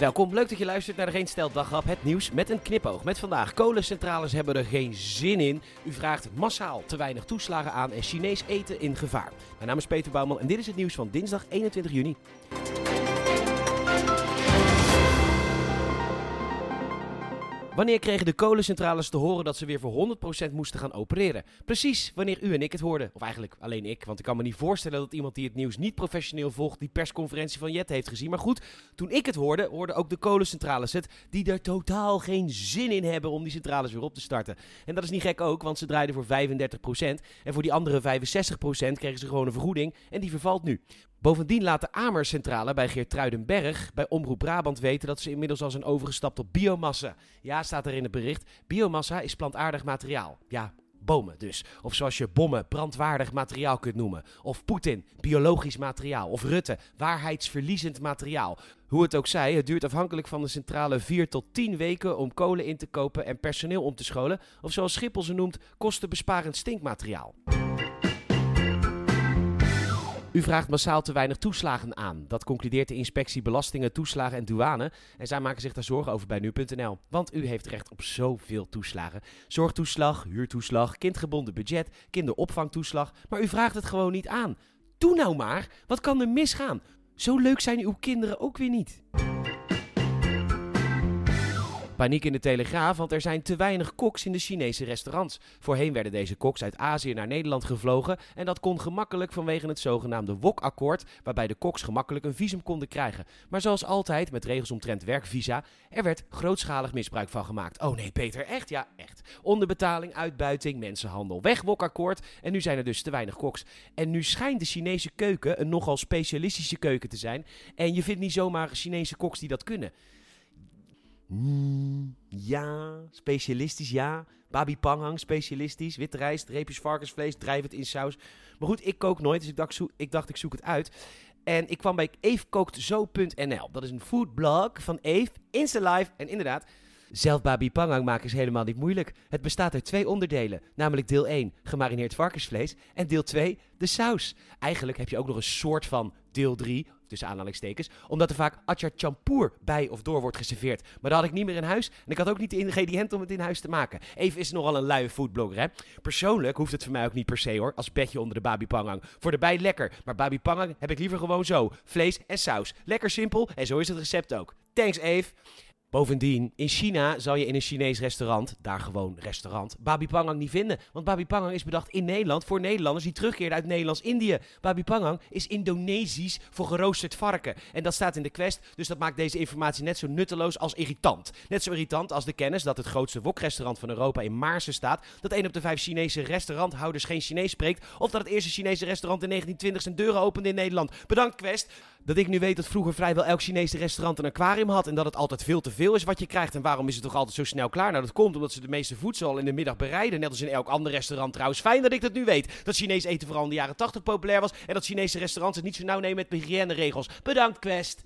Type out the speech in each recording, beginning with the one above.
Welkom, leuk dat je luistert naar de Geen Stel Daghap, het nieuws met een knipoog. Met vandaag, kolencentrales hebben er geen zin in. U vraagt massaal te weinig toeslagen aan en Chinees eten in gevaar. Mijn naam is Peter Bouwman en dit is het nieuws van dinsdag 21 juni. Wanneer kregen de kolencentrales te horen dat ze weer voor 100% moesten gaan opereren? Precies wanneer u en ik het hoorden. Of eigenlijk alleen ik, want ik kan me niet voorstellen dat iemand die het nieuws niet professioneel volgt die persconferentie van Jet heeft gezien. Maar goed, toen ik het hoorde, hoorden ook de kolencentrales het, die er totaal geen zin in hebben om die centrales weer op te starten. En dat is niet gek ook, want ze draaiden voor 35% en voor die andere 65% kregen ze gewoon een vergoeding en die vervalt nu. Bovendien laat de Amercentrale bij Geertruidenberg bij Omroep Brabant weten dat ze inmiddels al zijn overgestapt op biomassa. Ja, staat er in het bericht. Biomassa is plantaardig materiaal. Ja, bomen dus. Of zoals je bommen brandwaardig materiaal kunt noemen. Of Poetin, biologisch materiaal. Of Rutte, waarheidsverliezend materiaal. Hoe het ook zij, het duurt afhankelijk van de centrale 4 tot 10 weken om kolen in te kopen en personeel om te scholen. Of zoals Schiphol ze noemt, kostenbesparend stinkmateriaal. U vraagt massaal te weinig toeslagen aan. Dat concludeert de inspectie Belastingen, Toeslagen en Douane. En zij maken zich daar zorgen over bij nu.nl. Want u heeft recht op zoveel toeslagen. Zorgtoeslag, huurtoeslag, kindgebonden budget, kinderopvangtoeslag. Maar u vraagt het gewoon niet aan. Doe nou maar. Wat kan er misgaan? Zo leuk zijn uw kinderen ook weer niet. Paniek in de Telegraaf, want er zijn te weinig koks in de Chinese restaurants. Voorheen werden deze koks uit Azië naar Nederland gevlogen en dat kon gemakkelijk vanwege het zogenaamde WOK-akkoord, waarbij de koks gemakkelijk een visum konden krijgen. Maar zoals altijd met regels omtrent werkvisa, er werd grootschalig misbruik van gemaakt. Oh nee, Peter, echt? Ja, echt. Onderbetaling, uitbuiting, mensenhandel, weg WOK-akkoord en nu zijn er dus te weinig koks. En nu schijnt de Chinese keuken een nogal specialistische keuken te zijn en je vindt niet zomaar Chinese koks die dat kunnen. Mm, ja, specialistisch, ja. Babi panghang, specialistisch. Witte rijst, reepjes varkensvlees, drijf het in saus. Maar goed, ik kook nooit, dus ik dacht, ik, dacht, ik zoek het uit. En ik kwam bij eefkooktzo.nl. Dat is een foodblog van Eve, Insta Live. En inderdaad, zelf babi pangang maken is helemaal niet moeilijk. Het bestaat uit twee onderdelen. Namelijk deel 1, gemarineerd varkensvlees. En deel 2, de saus. Eigenlijk heb je ook nog een soort van deel 3, tussen aanhalingstekens, omdat er vaak atjar champoer bij of door wordt geserveerd. Maar dat had ik niet meer in huis en ik had ook niet de ingrediënten om het in huis te maken. Even is nogal een luie foodblogger, hè. Persoonlijk hoeft het voor mij ook niet per se, hoor, als bedje onder de babi pangang. Voor de bij lekker, maar babi pangang heb ik liever gewoon zo. Vlees en saus. Lekker simpel en zo is het recept ook. Thanks, Eve. Bovendien, in China zal je in een Chinees restaurant, daar gewoon restaurant, Babi Pangang niet vinden. Want Babi Pangang is bedacht in Nederland voor Nederlanders die terugkeerden uit Nederlands-Indië. Babi Pangang is Indonesisch voor geroosterd varken. En dat staat in de quest, dus dat maakt deze informatie net zo nutteloos als irritant. Net zo irritant als de kennis dat het grootste wokrestaurant van Europa in Maarsen staat, dat één op de vijf Chinese restauranthouders geen Chinees spreekt, of dat het eerste Chinese restaurant in 1920 zijn deuren opende in Nederland. Bedankt Quest dat ik nu weet dat vroeger vrijwel elk Chinese restaurant een aquarium had en dat het altijd veel te veel is wat je krijgt. En waarom is het toch altijd zo snel klaar? Nou, dat komt omdat ze de meeste voedsel al in de middag bereiden. Net als in elk ander restaurant trouwens. Fijn dat ik dat nu weet. Dat Chinees eten vooral in de jaren 80 populair was en dat Chinese restaurants het niet zo nauw nemen met hygiëneregels. Bedankt, Quest!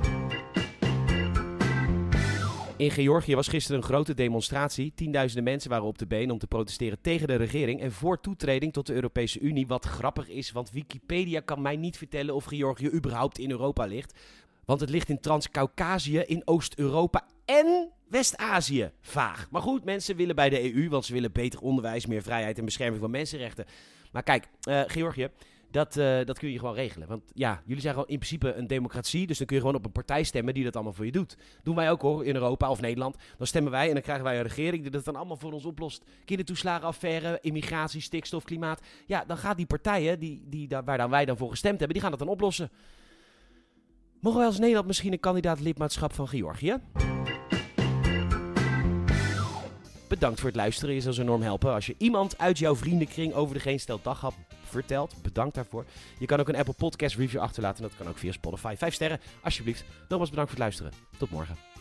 In Georgië was gisteren een grote demonstratie. Tienduizenden mensen waren op de been om te protesteren tegen de regering en voor toetreding tot de Europese Unie. Wat grappig is, want Wikipedia kan mij niet vertellen of Georgië überhaupt in Europa ligt. Want het ligt in Trans-Caucasië, in Oost-Europa en West-Azië. Vaag. Maar goed, mensen willen bij de EU, want ze willen beter onderwijs, meer vrijheid en bescherming van mensenrechten. Maar kijk, uh, Georgië, dat, uh, dat kun je gewoon regelen. Want ja, jullie zijn gewoon in principe een democratie. Dus dan kun je gewoon op een partij stemmen die dat allemaal voor je doet. Doen wij ook hoor, in Europa of Nederland. Dan stemmen wij en dan krijgen wij een regering die dat dan allemaal voor ons oplost. Kindertoeslagenaffaire, immigratie, stikstof, klimaat. Ja, dan gaan die partijen die, die, waar dan wij dan voor gestemd hebben, die gaan dat dan oplossen. Mogen wij als Nederland misschien een kandidaat lidmaatschap van Georgië? Bedankt voor het luisteren. Je zal zo enorm helpen als je iemand uit jouw vriendenkring over de Geen Stel Daghap vertelt. Bedankt daarvoor. Je kan ook een Apple Podcast review achterlaten. Dat kan ook via Spotify. Vijf sterren, alsjeblieft. Nogmaals bedankt voor het luisteren. Tot morgen.